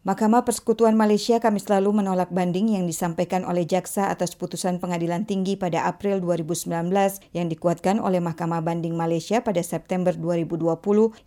Mahkamah Persekutuan Malaysia Kamis lalu menolak banding yang disampaikan oleh jaksa atas putusan pengadilan tinggi pada April 2019 yang dikuatkan oleh Mahkamah Banding Malaysia pada September 2020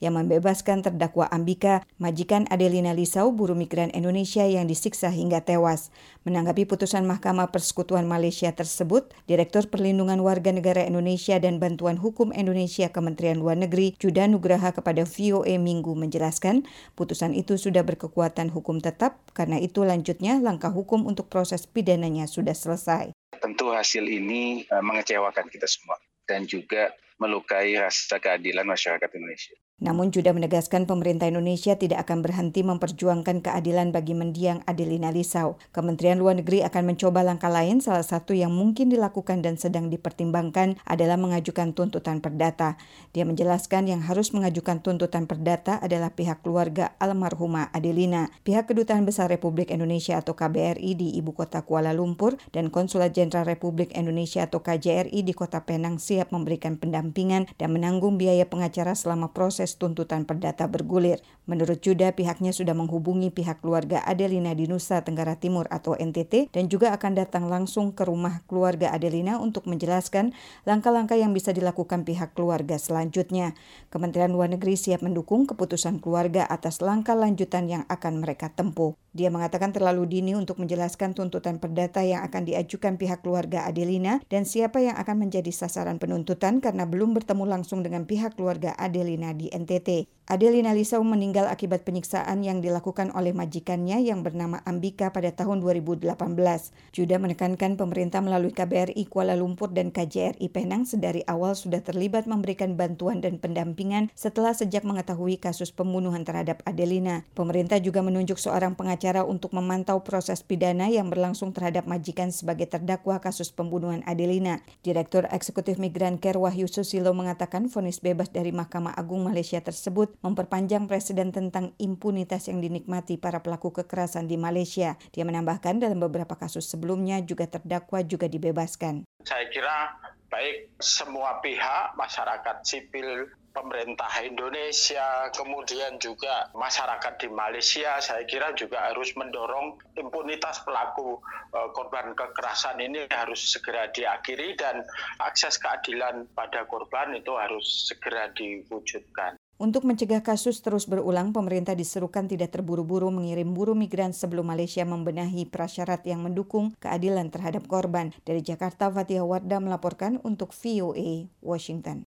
yang membebaskan terdakwa Ambika, majikan Adelina Lisau, buruh migran Indonesia yang disiksa hingga tewas. Menanggapi putusan Mahkamah Persekutuan Malaysia tersebut, Direktur Perlindungan Warga Negara Indonesia dan Bantuan Hukum Indonesia Kementerian Luar Negeri Judah Nugraha kepada VOA Minggu menjelaskan, putusan itu sudah berkekuatan hukum hukum tetap, karena itu lanjutnya langkah hukum untuk proses pidananya sudah selesai. Tentu hasil ini uh, mengecewakan kita semua dan juga melukai rasa keadilan masyarakat Indonesia. Namun Juda menegaskan pemerintah Indonesia tidak akan berhenti memperjuangkan keadilan bagi mendiang Adelina Lisau. Kementerian Luar Negeri akan mencoba langkah lain, salah satu yang mungkin dilakukan dan sedang dipertimbangkan adalah mengajukan tuntutan perdata. Dia menjelaskan yang harus mengajukan tuntutan perdata adalah pihak keluarga almarhumah Adelina, pihak Kedutaan Besar Republik Indonesia atau KBRI di Ibu Kota Kuala Lumpur, dan Konsulat Jenderal Republik Indonesia atau KJRI di Kota Penang siap memberikan pendampingan dan menanggung biaya pengacara selama proses tuntutan perdata bergulir. Menurut Juda, pihaknya sudah menghubungi pihak keluarga Adelina di Nusa Tenggara Timur atau NTT dan juga akan datang langsung ke rumah keluarga Adelina untuk menjelaskan langkah-langkah yang bisa dilakukan pihak keluarga selanjutnya. Kementerian Luar Negeri siap mendukung keputusan keluarga atas langkah lanjutan yang akan mereka tempuh. Dia mengatakan terlalu dini untuk menjelaskan tuntutan perdata yang akan diajukan pihak keluarga Adelina dan siapa yang akan menjadi sasaran penuntutan karena belum bertemu langsung dengan pihak keluarga Adelina di NTT. Adelina Lisau meninggal akibat penyiksaan yang dilakukan oleh majikannya yang bernama Ambika pada tahun 2018. Juda menekankan pemerintah melalui KBRI Kuala Lumpur dan KJRI Penang sedari awal sudah terlibat memberikan bantuan dan pendampingan setelah sejak mengetahui kasus pembunuhan terhadap Adelina. Pemerintah juga menunjuk seorang pengacara untuk memantau proses pidana yang berlangsung terhadap majikan sebagai terdakwa kasus pembunuhan Adelina. Direktur Eksekutif Migran Care Wahyu Susilo mengatakan vonis bebas dari Mahkamah Agung Malaysia tersebut memperpanjang presiden tentang impunitas yang dinikmati para pelaku kekerasan di Malaysia. Dia menambahkan dalam beberapa kasus sebelumnya juga terdakwa juga dibebaskan. Saya kira baik semua pihak, masyarakat sipil, pemerintah Indonesia, kemudian juga masyarakat di Malaysia, saya kira juga harus mendorong impunitas pelaku uh, korban kekerasan ini harus segera diakhiri dan akses keadilan pada korban itu harus segera diwujudkan. Untuk mencegah kasus terus berulang, pemerintah diserukan tidak terburu-buru mengirim buruh migran sebelum Malaysia membenahi prasyarat yang mendukung keadilan terhadap korban. Dari Jakarta, Fatihah Wardah melaporkan untuk VOA Washington.